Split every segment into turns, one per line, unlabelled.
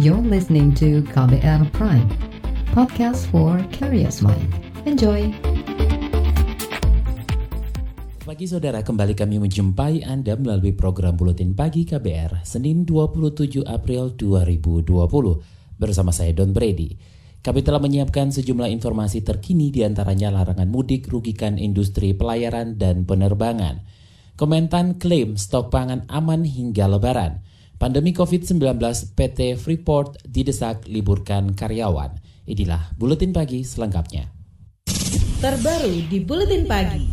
You're listening to KBR Prime, podcast for curious mind. Enjoy!
Pagi saudara, kembali kami menjumpai Anda melalui program Buletin Pagi KBR, Senin 27 April 2020. Bersama saya Don Brady. Kami telah menyiapkan sejumlah informasi terkini di antaranya larangan mudik rugikan industri pelayaran dan penerbangan. Komentan klaim stok pangan aman hingga lebaran. Pandemi COVID-19 PT Freeport didesak liburkan karyawan. Inilah Buletin Pagi selengkapnya.
Terbaru di Buletin Pagi.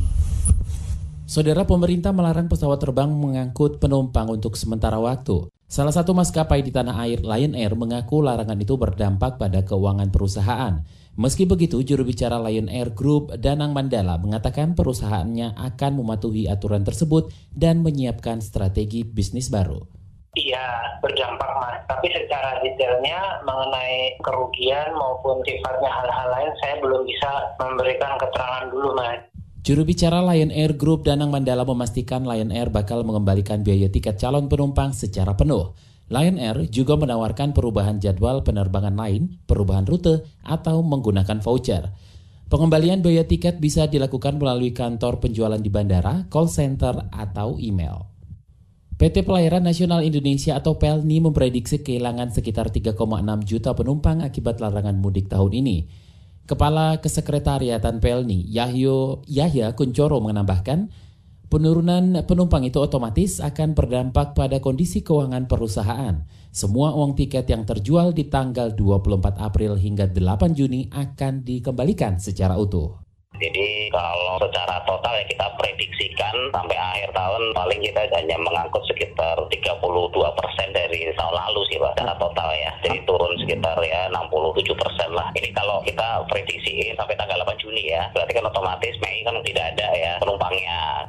Saudara pemerintah melarang pesawat terbang mengangkut penumpang untuk sementara waktu. Salah satu maskapai di tanah air, Lion Air, mengaku larangan itu berdampak pada keuangan perusahaan. Meski begitu, juru bicara Lion Air Group, Danang Mandala, mengatakan perusahaannya akan mematuhi aturan tersebut dan menyiapkan strategi bisnis baru.
Iya, berdampak mas. Tapi secara detailnya mengenai kerugian maupun sifatnya hal-hal lain saya belum bisa memberikan keterangan dulu mas.
Juru bicara Lion Air Group Danang Mandala memastikan Lion Air bakal mengembalikan biaya tiket calon penumpang secara penuh. Lion Air juga menawarkan perubahan jadwal penerbangan lain, perubahan rute, atau menggunakan voucher. Pengembalian biaya tiket bisa dilakukan melalui kantor penjualan di bandara, call center, atau email. PT Pelayaran Nasional Indonesia atau PELNI memprediksi kehilangan sekitar 3,6 juta penumpang akibat larangan mudik tahun ini. Kepala Kesekretariatan PELNI, Yahyo Yahya Kuncoro menambahkan, penurunan penumpang itu otomatis akan berdampak pada kondisi keuangan perusahaan. Semua uang tiket yang terjual di tanggal 24 April hingga 8 Juni akan dikembalikan secara utuh.
Jadi kalau secara total ya kita prediksikan sampai akhir tahun paling kita hanya mengangkut sekitar 32 persen dari tahun lalu sih Pak secara total ya. Jadi turun sekitar ya 67 persen lah. Ini kalau kita prediksiin sampai tanggal 8 Juni ya. Berarti kan otomatis Mei kan tidak ada ya penumpangnya.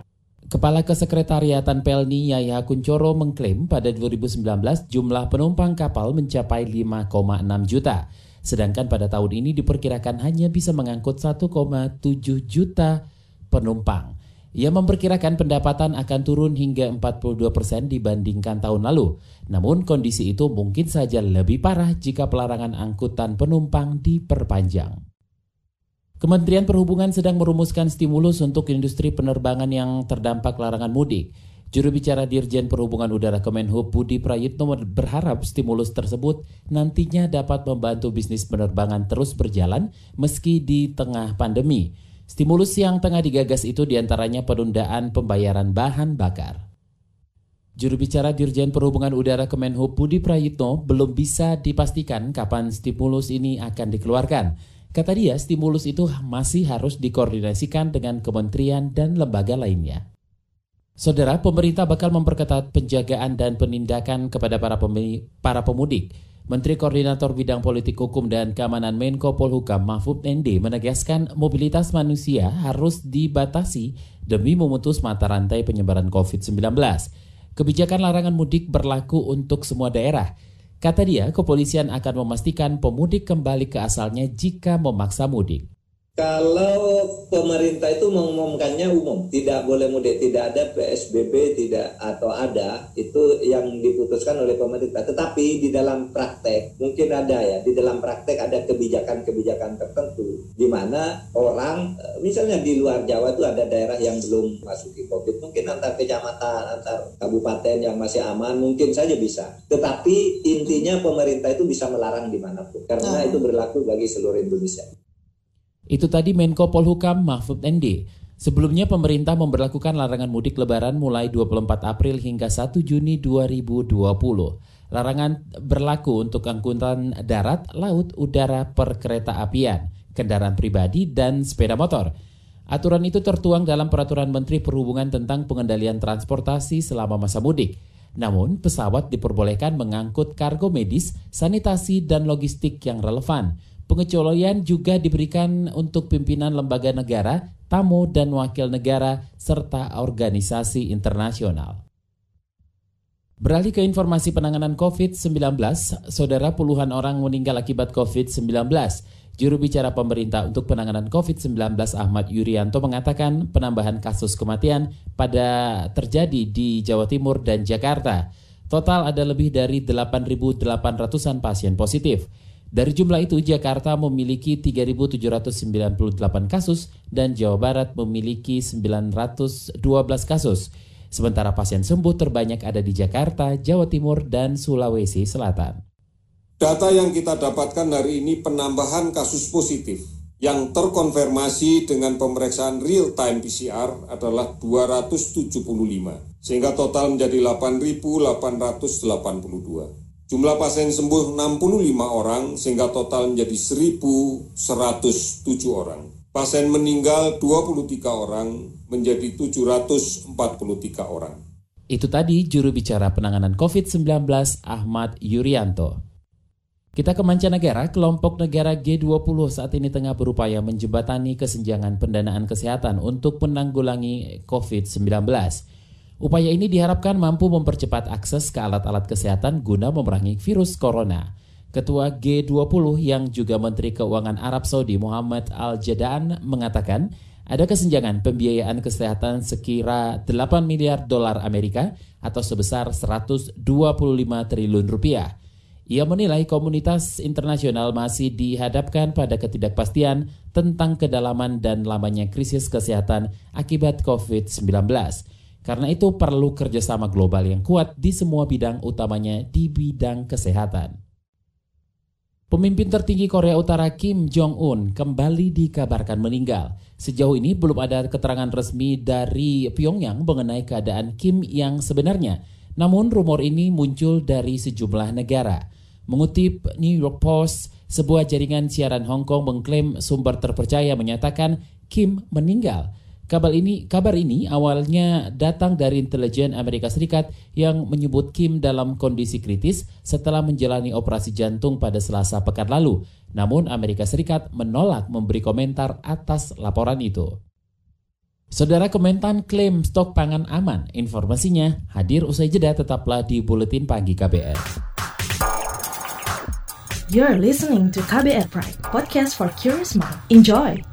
Kepala Kesekretariatan Pelni Yaya Kuncoro mengklaim pada 2019 jumlah penumpang kapal mencapai 5,6 juta. Sedangkan pada tahun ini diperkirakan hanya bisa mengangkut 1,7 juta penumpang. Ia memperkirakan pendapatan akan turun hingga 42 persen dibandingkan tahun lalu. Namun kondisi itu mungkin saja lebih parah jika pelarangan angkutan penumpang diperpanjang. Kementerian Perhubungan sedang merumuskan stimulus untuk industri penerbangan yang terdampak larangan mudik. Juru bicara Dirjen Perhubungan Udara Kemenhub Budi Prayitno berharap stimulus tersebut nantinya dapat membantu bisnis penerbangan terus berjalan meski di tengah pandemi. Stimulus yang tengah digagas itu di antaranya penundaan pembayaran bahan bakar. Juru bicara Dirjen Perhubungan Udara Kemenhub Budi Prayitno belum bisa dipastikan kapan stimulus ini akan dikeluarkan. Kata dia, stimulus itu masih harus dikoordinasikan dengan kementerian dan lembaga lainnya. Saudara, pemerintah bakal memperketat penjagaan dan penindakan kepada para, para pemudik. Menteri Koordinator Bidang Politik Hukum dan Keamanan Menko Polhukam Mahfud MD menegaskan mobilitas manusia harus dibatasi demi memutus mata rantai penyebaran COVID-19. Kebijakan larangan mudik berlaku untuk semua daerah. Kata dia, kepolisian akan memastikan pemudik kembali ke asalnya jika memaksa mudik.
Kalau pemerintah itu mengumumkannya umum, tidak boleh mudik, tidak ada PSBB, tidak atau ada, itu yang diputuskan oleh pemerintah. Tetapi di dalam praktek, mungkin ada ya, di dalam praktek ada kebijakan-kebijakan tertentu, di mana orang, misalnya di luar Jawa itu ada daerah yang belum masuki COVID, mungkin antar kecamatan, antar kabupaten yang masih aman, mungkin saja bisa. Tetapi intinya pemerintah itu bisa melarang di mana pun, karena itu berlaku bagi seluruh Indonesia.
Itu tadi Menko Polhukam Mahfud MD. Sebelumnya pemerintah memperlakukan larangan mudik lebaran mulai 24 April hingga 1 Juni 2020. Larangan berlaku untuk angkutan darat, laut, udara, perkereta apian, kendaraan pribadi, dan sepeda motor. Aturan itu tertuang dalam Peraturan Menteri Perhubungan tentang pengendalian transportasi selama masa mudik. Namun, pesawat diperbolehkan mengangkut kargo medis, sanitasi, dan logistik yang relevan. Pengecualian juga diberikan untuk pimpinan lembaga negara, tamu dan wakil negara, serta organisasi internasional. Beralih ke informasi penanganan COVID-19, saudara puluhan orang meninggal akibat COVID-19. Juru bicara pemerintah untuk penanganan COVID-19 Ahmad Yuryanto mengatakan penambahan kasus kematian pada terjadi di Jawa Timur dan Jakarta. Total ada lebih dari 8.800-an pasien positif. Dari jumlah itu, Jakarta memiliki 3.798 kasus dan Jawa Barat memiliki 912 kasus. Sementara pasien sembuh terbanyak ada di Jakarta, Jawa Timur, dan Sulawesi Selatan.
Data yang kita dapatkan hari ini penambahan kasus positif yang terkonfirmasi dengan pemeriksaan real time PCR adalah 275, sehingga total menjadi 8.882. Jumlah pasien sembuh 65 orang sehingga total menjadi 1.107 orang. Pasien meninggal 23 orang menjadi 743 orang.
Itu tadi juru bicara penanganan COVID-19 Ahmad Yuryanto. Kita ke mancanegara, kelompok negara G20 saat ini tengah berupaya menjembatani kesenjangan pendanaan kesehatan untuk menanggulangi COVID-19. Upaya ini diharapkan mampu mempercepat akses ke alat-alat kesehatan guna memerangi virus corona. Ketua G20 yang juga Menteri Keuangan Arab Saudi Muhammad Al-Jadaan mengatakan ada kesenjangan pembiayaan kesehatan sekira 8 miliar dolar Amerika atau sebesar 125 triliun rupiah. Ia menilai komunitas internasional masih dihadapkan pada ketidakpastian tentang kedalaman dan lamanya krisis kesehatan akibat COVID-19. Karena itu perlu kerjasama global yang kuat di semua bidang utamanya di bidang kesehatan. Pemimpin tertinggi Korea Utara Kim Jong-un kembali dikabarkan meninggal. Sejauh ini belum ada keterangan resmi dari Pyongyang mengenai keadaan Kim yang sebenarnya. Namun rumor ini muncul dari sejumlah negara. Mengutip New York Post, sebuah jaringan siaran Hong Kong mengklaim sumber terpercaya menyatakan Kim meninggal. Kabar ini, kabar ini awalnya datang dari intelijen Amerika Serikat yang menyebut Kim dalam kondisi kritis setelah menjalani operasi jantung pada Selasa pekan lalu. Namun Amerika Serikat menolak memberi komentar atas laporan itu. Saudara Kementan klaim stok pangan aman. Informasinya hadir usai jeda tetaplah di Buletin Pagi KBR.
You're listening to KBR Pride, podcast for curious mind. Enjoy!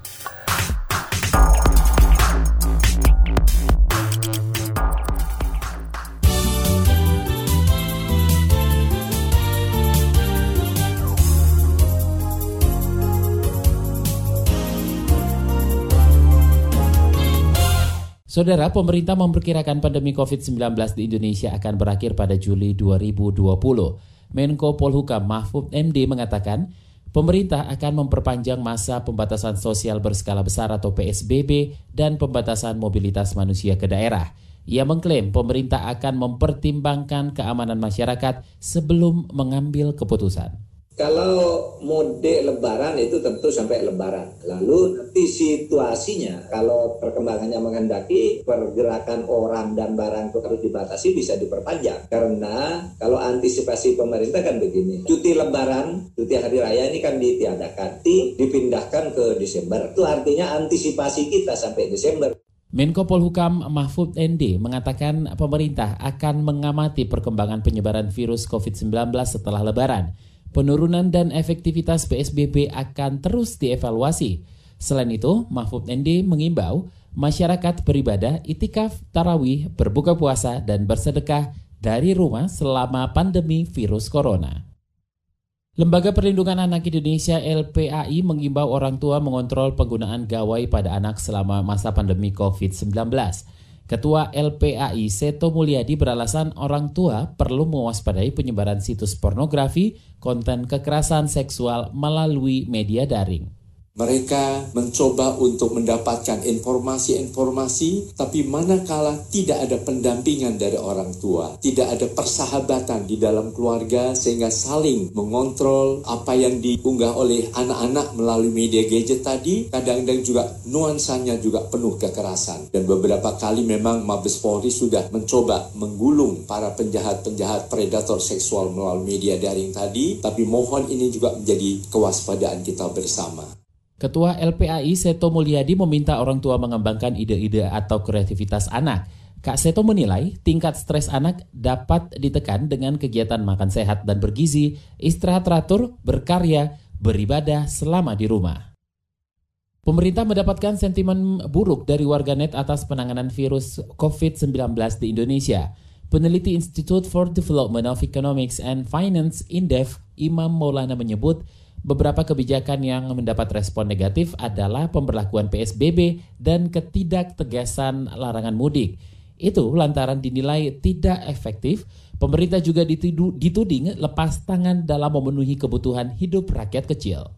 Saudara, pemerintah memperkirakan pandemi COVID-19 di Indonesia akan berakhir pada Juli 2020. Menko Polhukam Mahfud MD mengatakan, pemerintah akan memperpanjang masa pembatasan sosial berskala besar atau PSBB dan pembatasan mobilitas manusia ke daerah. Ia mengklaim pemerintah akan mempertimbangkan keamanan masyarakat sebelum mengambil keputusan.
Kalau mudik lebaran itu tentu sampai lebaran. Lalu nanti situasinya kalau perkembangannya menghendaki pergerakan orang dan barang itu harus dibatasi bisa diperpanjang. Karena kalau antisipasi pemerintah kan begini. Cuti lebaran, cuti hari raya ini kan ditiadakan. Dipindahkan ke Desember. Itu artinya antisipasi kita sampai Desember.
Menko Polhukam Mahfud ND mengatakan pemerintah akan mengamati perkembangan penyebaran virus COVID-19 setelah lebaran penurunan dan efektivitas PSBB akan terus dievaluasi. Selain itu, Mahfud ND mengimbau masyarakat beribadah, itikaf, tarawih, berbuka puasa, dan bersedekah dari rumah selama pandemi virus corona. Lembaga Perlindungan Anak Indonesia LPAI mengimbau orang tua mengontrol penggunaan gawai pada anak selama masa pandemi COVID-19. Ketua LPAI Seto Mulyadi beralasan orang tua perlu mewaspadai penyebaran situs pornografi, konten kekerasan seksual melalui media daring.
Mereka mencoba untuk mendapatkan informasi-informasi, tapi manakala tidak ada pendampingan dari orang tua, tidak ada persahabatan di dalam keluarga sehingga saling mengontrol apa yang diunggah oleh anak-anak melalui media gadget tadi, kadang-kadang juga nuansanya juga penuh kekerasan. Dan beberapa kali memang Mabes Polri sudah mencoba menggulung para penjahat-penjahat predator seksual melalui media daring tadi, tapi mohon ini juga menjadi kewaspadaan kita bersama.
Ketua LPAI Seto Mulyadi meminta orang tua mengembangkan ide-ide atau kreativitas anak. Kak Seto menilai tingkat stres anak dapat ditekan dengan kegiatan makan sehat dan bergizi, istirahat teratur, berkarya, beribadah selama di rumah. Pemerintah mendapatkan sentimen buruk dari warganet atas penanganan virus COVID-19 di Indonesia. Peneliti Institute for Development of Economics and Finance Indef, Imam Maulana menyebut beberapa kebijakan yang mendapat respon negatif adalah pemberlakuan PSBB dan ketidaktegasan larangan mudik. Itu lantaran dinilai tidak efektif, pemerintah juga dituding lepas tangan dalam memenuhi kebutuhan hidup rakyat kecil.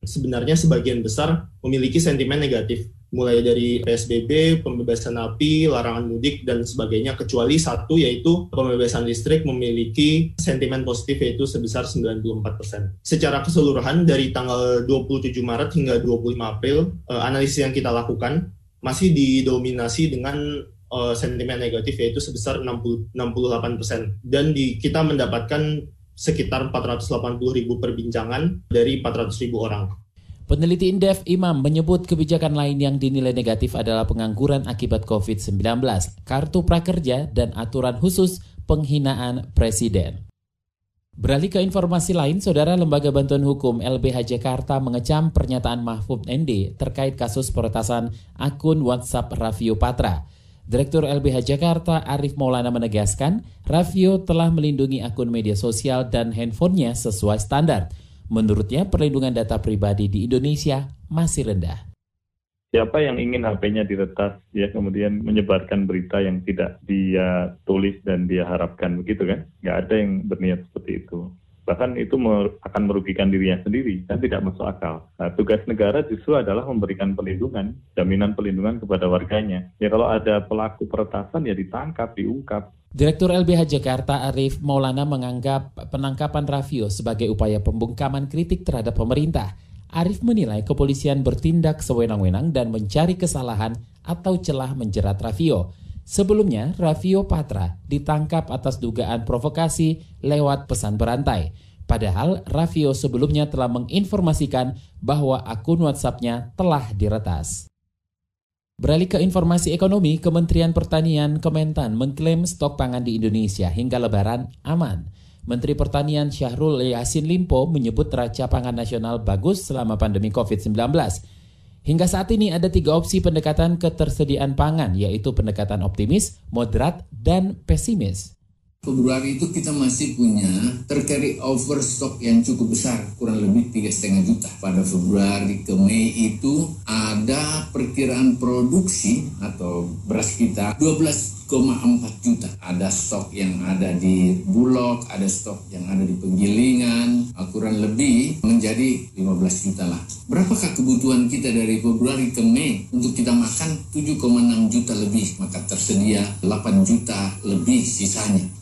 Sebenarnya sebagian besar memiliki sentimen negatif mulai dari PSBB, pembebasan api, larangan mudik, dan sebagainya, kecuali satu yaitu pembebasan listrik memiliki sentimen positif yaitu sebesar 94%. Secara keseluruhan dari tanggal 27 Maret hingga 25 April, eh, analisis yang kita lakukan masih didominasi dengan eh, sentimen negatif yaitu sebesar 60, 68%. Dan di, kita mendapatkan sekitar 480 ribu perbincangan dari 400 ribu orang.
Peneliti Indef Imam menyebut kebijakan lain yang dinilai negatif adalah pengangguran akibat COVID-19, kartu prakerja, dan aturan khusus penghinaan presiden. Beralih ke informasi lain, Saudara Lembaga Bantuan Hukum LBH Jakarta mengecam pernyataan Mahfud ND terkait kasus peretasan akun WhatsApp Raffio Patra. Direktur LBH Jakarta Arif Maulana menegaskan, Raffio telah melindungi akun media sosial dan handphonenya sesuai standar – Menurutnya, perlindungan data pribadi di Indonesia masih rendah.
Siapa yang ingin HP-nya diretas, ya kemudian menyebarkan berita yang tidak dia tulis dan dia harapkan begitu kan? Nggak ada yang berniat seperti itu. Bahkan itu akan merugikan dirinya sendiri, dan tidak masuk akal. Nah, tugas negara justru adalah memberikan perlindungan, jaminan perlindungan kepada warganya. Ya kalau ada pelaku peretasan ya ditangkap, diungkap.
Direktur LBH Jakarta Arif Maulana menganggap penangkapan Raffio sebagai upaya pembungkaman kritik terhadap pemerintah. Arif menilai kepolisian bertindak sewenang-wenang dan mencari kesalahan atau celah menjerat Raffio. Sebelumnya, Raffio Patra ditangkap atas dugaan provokasi lewat pesan berantai. Padahal Raffio sebelumnya telah menginformasikan bahwa akun WhatsApp-nya telah diretas. Beralih ke informasi ekonomi, Kementerian Pertanian Kementan mengklaim stok pangan di Indonesia hingga lebaran aman. Menteri Pertanian Syahrul Yassin Limpo menyebut neraca pangan nasional bagus selama pandemi COVID-19. Hingga saat ini ada tiga opsi pendekatan ketersediaan pangan, yaitu pendekatan optimis, moderat, dan pesimis.
Februari itu kita masih punya tercarry over stock yang cukup besar, kurang lebih tiga setengah juta. Pada Februari ke Mei itu ada perkiraan produksi atau beras kita 12,4 juta. Ada stok yang ada di Bulog, ada stok yang ada di penggilingan, kurang lebih menjadi 15 juta lah. Berapakah kebutuhan kita dari Februari ke Mei untuk kita makan 7,6 juta lebih, maka tersedia 8 juta lebih sisanya.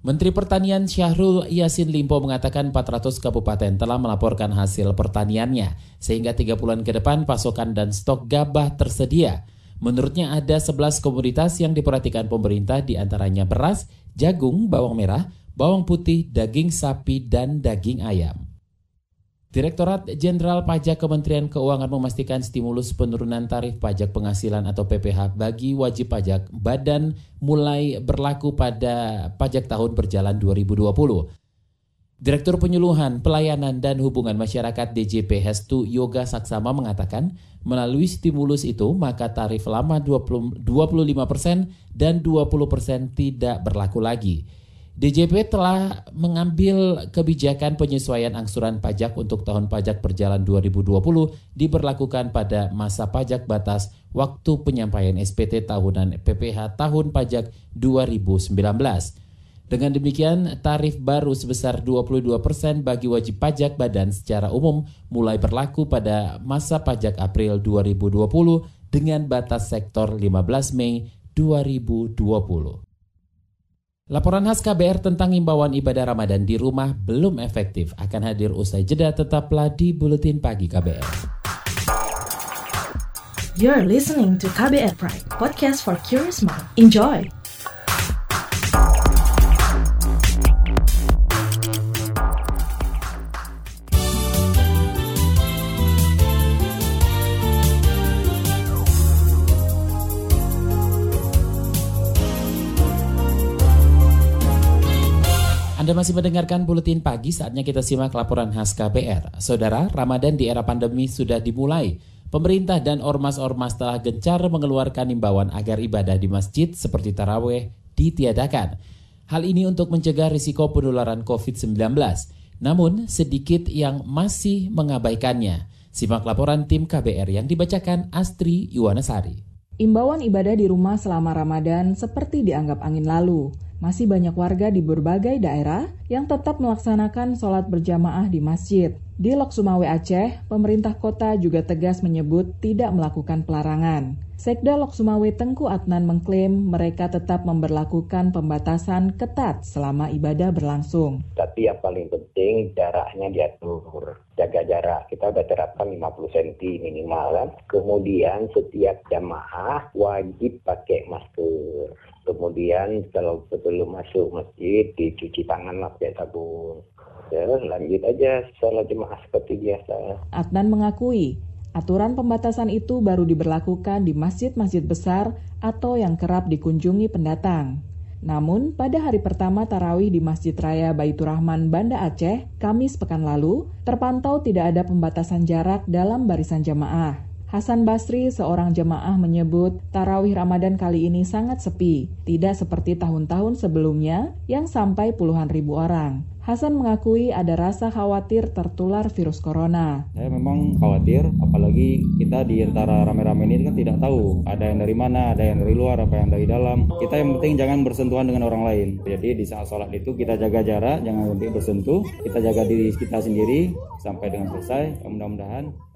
Menteri Pertanian Syahrul Yasin Limpo mengatakan 400 kabupaten telah melaporkan hasil pertaniannya, sehingga tiga bulan ke depan pasokan dan stok gabah tersedia. Menurutnya ada 11 komoditas yang diperhatikan pemerintah di antaranya beras, jagung, bawang merah, bawang putih, daging sapi, dan daging ayam. Direktorat Jenderal Pajak Kementerian Keuangan memastikan stimulus penurunan tarif pajak penghasilan atau PPh bagi wajib pajak badan mulai berlaku pada pajak tahun berjalan 2020. Direktur Penyuluhan, Pelayanan dan Hubungan Masyarakat DJP Hestu Yoga Saksama mengatakan, melalui stimulus itu maka tarif lama 20, 25% dan 20% tidak berlaku lagi. DJP telah mengambil kebijakan penyesuaian angsuran pajak untuk tahun pajak berjalan 2020 diberlakukan pada masa pajak batas waktu penyampaian SPT tahunan PPH tahun pajak 2019. Dengan demikian, tarif baru sebesar 22% bagi wajib pajak badan secara umum mulai berlaku pada masa pajak April 2020 dengan batas sektor 15 Mei 2020. Laporan khas KBR tentang imbauan ibadah Ramadan di rumah belum efektif akan hadir usai jeda tetaplah di Buletin Pagi KBR.
You're listening to KBR Pride, podcast for curious mind. Enjoy!
Anda masih mendengarkan Buletin Pagi, saatnya kita simak laporan khas KBR. Saudara, Ramadan di era pandemi sudah dimulai. Pemerintah dan ormas-ormas telah gencar mengeluarkan imbauan agar ibadah di masjid seperti taraweh ditiadakan. Hal ini untuk mencegah risiko penularan COVID-19. Namun, sedikit yang masih mengabaikannya. Simak laporan tim KBR yang dibacakan Astri Yuwanasari.
Imbauan ibadah di rumah selama Ramadan seperti dianggap angin lalu. Masih banyak warga di berbagai daerah yang tetap melaksanakan sholat berjamaah di masjid. Di Lok Sumawe Aceh, pemerintah kota juga tegas menyebut tidak melakukan pelarangan. Sekda Lok Sumawe Tengku Adnan mengklaim mereka tetap memperlakukan pembatasan ketat selama ibadah berlangsung.
Tapi yang paling penting jaraknya diatur. Jaga jarak. Kita sudah terapkan 50 cm minimal kan. Kemudian setiap jamaah wajib pakai masker. Kemudian kalau sebelum masuk masjid dicuci tangan lah pakai sabun ya lanjut aja sholat jemaah seperti biasa.
Adnan mengakui aturan pembatasan itu baru diberlakukan di masjid-masjid besar atau yang kerap dikunjungi pendatang. Namun, pada hari pertama tarawih di Masjid Raya Baitur Rahman, Banda Aceh, Kamis pekan lalu, terpantau tidak ada pembatasan jarak dalam barisan jamaah. Hasan Basri, seorang jemaah menyebut tarawih Ramadan kali ini sangat sepi, tidak seperti tahun-tahun sebelumnya yang sampai puluhan ribu orang. Hasan mengakui ada rasa khawatir tertular virus corona.
Saya memang khawatir, apalagi kita di antara rame-rame ini kan tidak tahu ada yang dari mana, ada yang dari luar, apa yang dari dalam. Kita yang penting jangan bersentuhan dengan orang lain. Jadi di saat sholat itu kita jaga jarak, jangan bersentuh. Kita jaga diri kita sendiri sampai dengan selesai. Mudah-mudahan.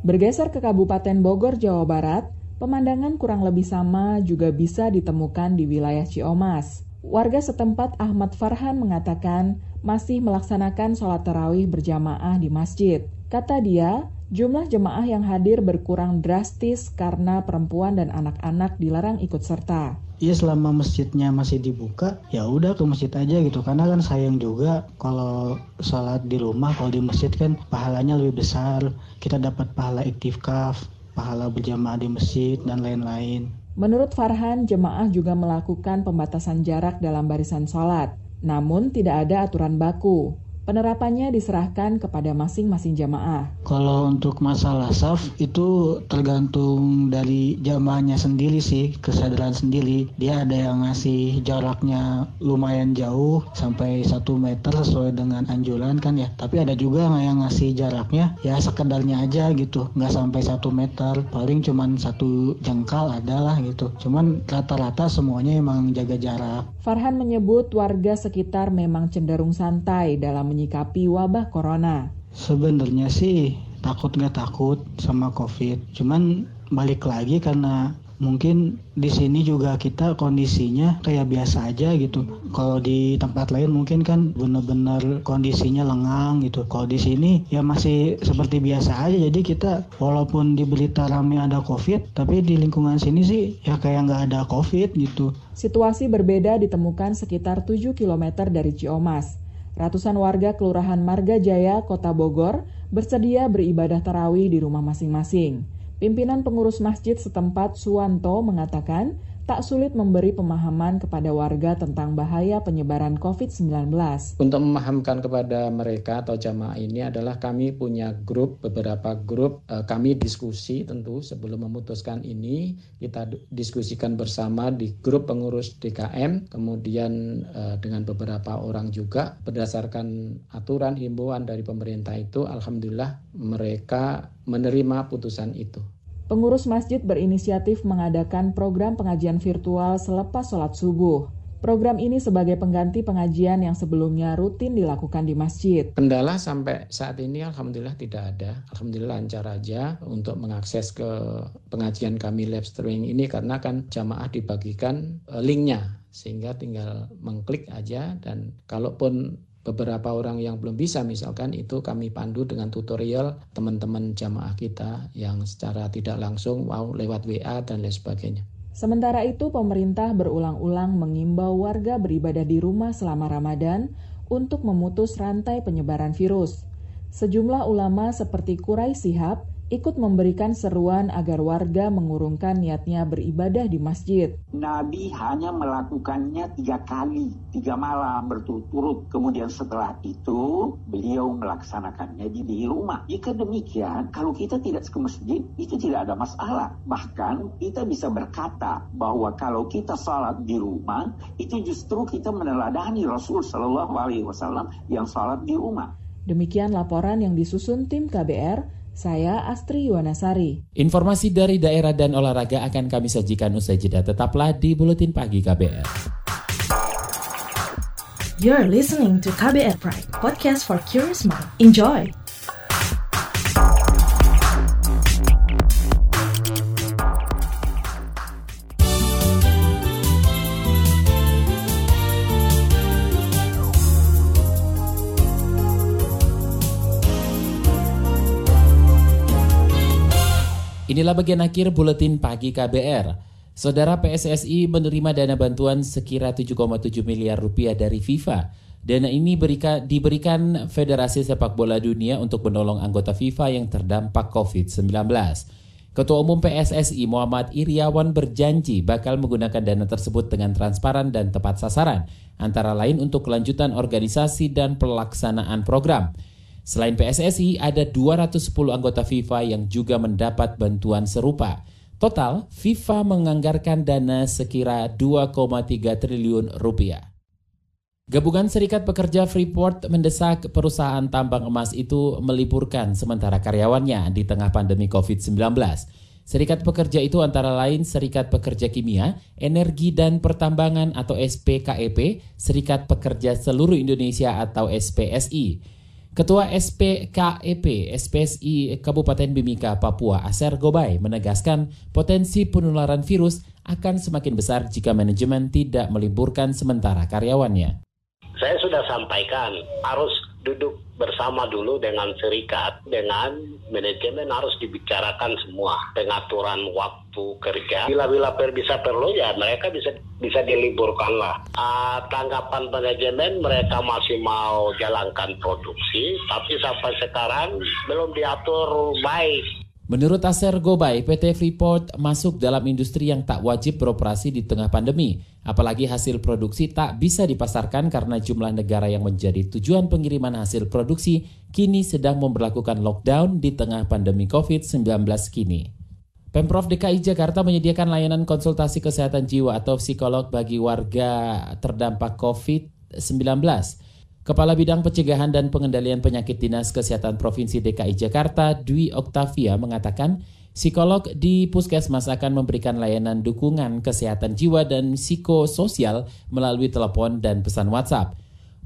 Bergeser ke Kabupaten Bogor, Jawa Barat, pemandangan kurang lebih sama juga bisa ditemukan di wilayah Ciomas. Warga setempat Ahmad Farhan mengatakan masih melaksanakan sholat tarawih berjamaah di masjid. Kata dia, jumlah jemaah yang hadir berkurang drastis karena perempuan dan anak-anak dilarang ikut serta.
Iya selama masjidnya masih dibuka, ya udah ke masjid aja gitu. Karena kan sayang juga kalau sholat di rumah, kalau di masjid kan pahalanya lebih besar. Kita dapat pahala iktikaf, pahala berjamaah di masjid dan lain-lain.
Menurut Farhan, jemaah juga melakukan pembatasan jarak dalam barisan sholat. Namun tidak ada aturan baku. Penerapannya diserahkan kepada masing-masing jamaah.
Kalau untuk masalah saf itu tergantung dari jamaahnya sendiri sih, kesadaran sendiri. Dia ada yang ngasih jaraknya lumayan jauh sampai satu meter sesuai dengan anjuran kan ya. Tapi ada juga yang ngasih jaraknya ya sekedarnya aja gitu, nggak sampai satu meter. Paling cuman satu jengkal adalah gitu. Cuman rata-rata semuanya emang jaga jarak.
Farhan menyebut warga sekitar memang cenderung santai dalam menyikapi wabah corona?
Sebenarnya sih takut nggak takut sama COVID. Cuman balik lagi karena mungkin di sini juga kita kondisinya kayak biasa aja gitu. Kalau di tempat lain mungkin kan bener-bener kondisinya lengang gitu. Kalau di sini ya masih seperti biasa aja. Jadi kita walaupun di berita rame ada COVID, tapi di lingkungan sini sih ya kayak nggak ada COVID gitu.
Situasi berbeda ditemukan sekitar 7 km dari Ciomas. Ratusan warga Kelurahan Marga Jaya, Kota Bogor, bersedia beribadah tarawih di rumah masing-masing. Pimpinan pengurus masjid setempat Suwanto mengatakan tak sulit memberi pemahaman kepada warga tentang bahaya penyebaran COVID-19.
Untuk memahamkan kepada mereka atau jamaah ini adalah kami punya grup, beberapa grup, eh, kami diskusi tentu sebelum memutuskan ini, kita diskusikan bersama di grup pengurus DKM, kemudian eh, dengan beberapa orang juga berdasarkan aturan himbauan dari pemerintah itu, Alhamdulillah mereka menerima putusan itu.
Pengurus masjid berinisiatif mengadakan program pengajian virtual selepas sholat subuh. Program ini sebagai pengganti pengajian yang sebelumnya rutin dilakukan di masjid.
Kendala sampai saat ini alhamdulillah tidak ada. Alhamdulillah lancar aja untuk mengakses ke pengajian kami live streaming ini karena kan jamaah dibagikan eh, linknya sehingga tinggal mengklik aja dan kalaupun beberapa orang yang belum bisa misalkan itu kami pandu dengan tutorial teman-teman jamaah kita yang secara tidak langsung mau lewat WA dan lain sebagainya.
Sementara itu pemerintah berulang-ulang mengimbau warga beribadah di rumah selama Ramadan untuk memutus rantai penyebaran virus. Sejumlah ulama seperti Kurai Sihab ikut memberikan seruan agar warga mengurungkan niatnya beribadah di masjid.
Nabi hanya melakukannya tiga kali, tiga malam berturut-turut. Kemudian setelah itu beliau melaksanakannya di, di rumah. Jika demikian, kalau kita tidak ke masjid, itu tidak ada masalah. Bahkan kita bisa berkata bahwa kalau kita salat di rumah, itu justru kita meneladani Rasul Shallallahu Alaihi Wasallam yang salat di rumah.
Demikian laporan yang disusun tim KBR saya Astri Yuwanasari.
Informasi dari daerah dan olahraga akan kami sajikan usai jeda. Tetaplah di Buletin Pagi KBR.
You're listening to KBR Pride, podcast for curious mind. Enjoy!
Inilah bagian akhir buletin pagi KBR. Saudara PSSI menerima dana bantuan sekira 7,7 miliar rupiah dari FIFA. Dana ini berika, diberikan Federasi Sepak Bola Dunia untuk menolong anggota FIFA yang terdampak COVID-19. Ketua Umum PSSI Muhammad Iriawan berjanji bakal menggunakan dana tersebut dengan transparan dan tepat sasaran, antara lain untuk kelanjutan organisasi dan pelaksanaan program. Selain PSSI, ada 210 anggota FIFA yang juga mendapat bantuan serupa. Total, FIFA menganggarkan dana sekira 2,3 triliun rupiah. Gabungan Serikat Pekerja Freeport mendesak perusahaan tambang emas itu meliburkan sementara karyawannya di tengah pandemi COVID-19. Serikat pekerja itu antara lain Serikat Pekerja Kimia, Energi dan Pertambangan atau SPKEP, Serikat Pekerja Seluruh Indonesia atau SPSI. Ketua SPKEP SPSI Kabupaten Mimika, Papua, Aser Gobay menegaskan potensi penularan virus akan semakin besar jika manajemen tidak meliburkan sementara karyawannya.
Saya sudah sampaikan harus duduk bersama dulu dengan serikat, dengan manajemen harus dibicarakan semua pengaturan waktu kerja. Bila-bila per bisa perlu ya mereka bisa bisa diliburkan lah. Uh, tanggapan manajemen mereka masih mau jalankan produksi, tapi sampai sekarang belum diatur baik
Menurut Aser Gobay, PT Freeport masuk dalam industri yang tak wajib beroperasi di tengah pandemi. Apalagi hasil produksi tak bisa dipasarkan karena jumlah negara yang menjadi tujuan pengiriman hasil produksi kini sedang memperlakukan lockdown di tengah pandemi COVID-19 kini. Pemprov DKI Jakarta menyediakan layanan konsultasi kesehatan jiwa atau psikolog bagi warga terdampak COVID-19. Kepala Bidang Pencegahan dan Pengendalian Penyakit Dinas Kesehatan Provinsi DKI Jakarta, Dwi Oktavia, mengatakan psikolog di puskesmas akan memberikan layanan dukungan kesehatan jiwa dan psikososial melalui telepon dan pesan WhatsApp.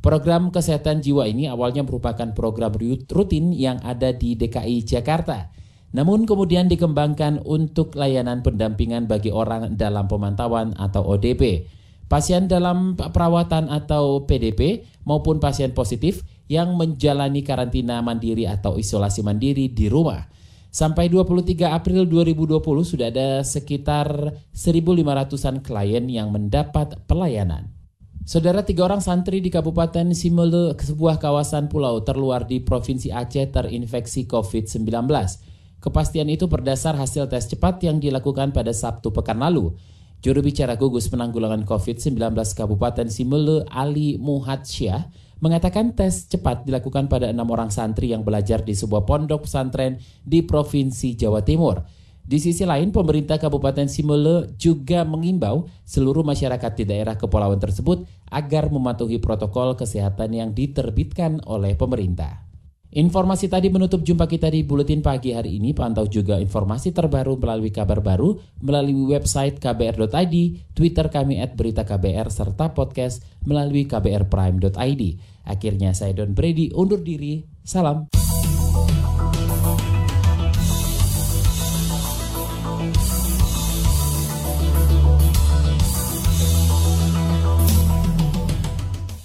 Program kesehatan jiwa ini awalnya merupakan program rutin yang ada di DKI Jakarta. Namun kemudian dikembangkan untuk layanan pendampingan bagi orang dalam pemantauan atau ODP pasien dalam perawatan atau PDP maupun pasien positif yang menjalani karantina mandiri atau isolasi mandiri di rumah. Sampai 23 April 2020 sudah ada sekitar 1.500-an klien yang mendapat pelayanan. Saudara tiga orang santri di Kabupaten Simele, sebuah kawasan pulau terluar di Provinsi Aceh terinfeksi COVID-19. Kepastian itu berdasar hasil tes cepat yang dilakukan pada Sabtu pekan lalu. Juru bicara gugus penanggulangan COVID-19 Kabupaten Simele Ali Muhadsyah mengatakan tes cepat dilakukan pada enam orang santri yang belajar di sebuah pondok pesantren di Provinsi Jawa Timur. Di sisi lain, pemerintah Kabupaten Simele juga mengimbau seluruh masyarakat di daerah kepulauan tersebut agar mematuhi protokol kesehatan yang diterbitkan oleh pemerintah. Informasi tadi menutup jumpa kita di Buletin Pagi hari ini. Pantau juga informasi terbaru melalui kabar baru, melalui website kbr.id, Twitter kami at berita KBR, serta podcast melalui kbrprime.id. Akhirnya saya Don Brady undur diri. Salam.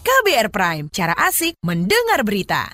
KBR Prime, cara asik mendengar berita.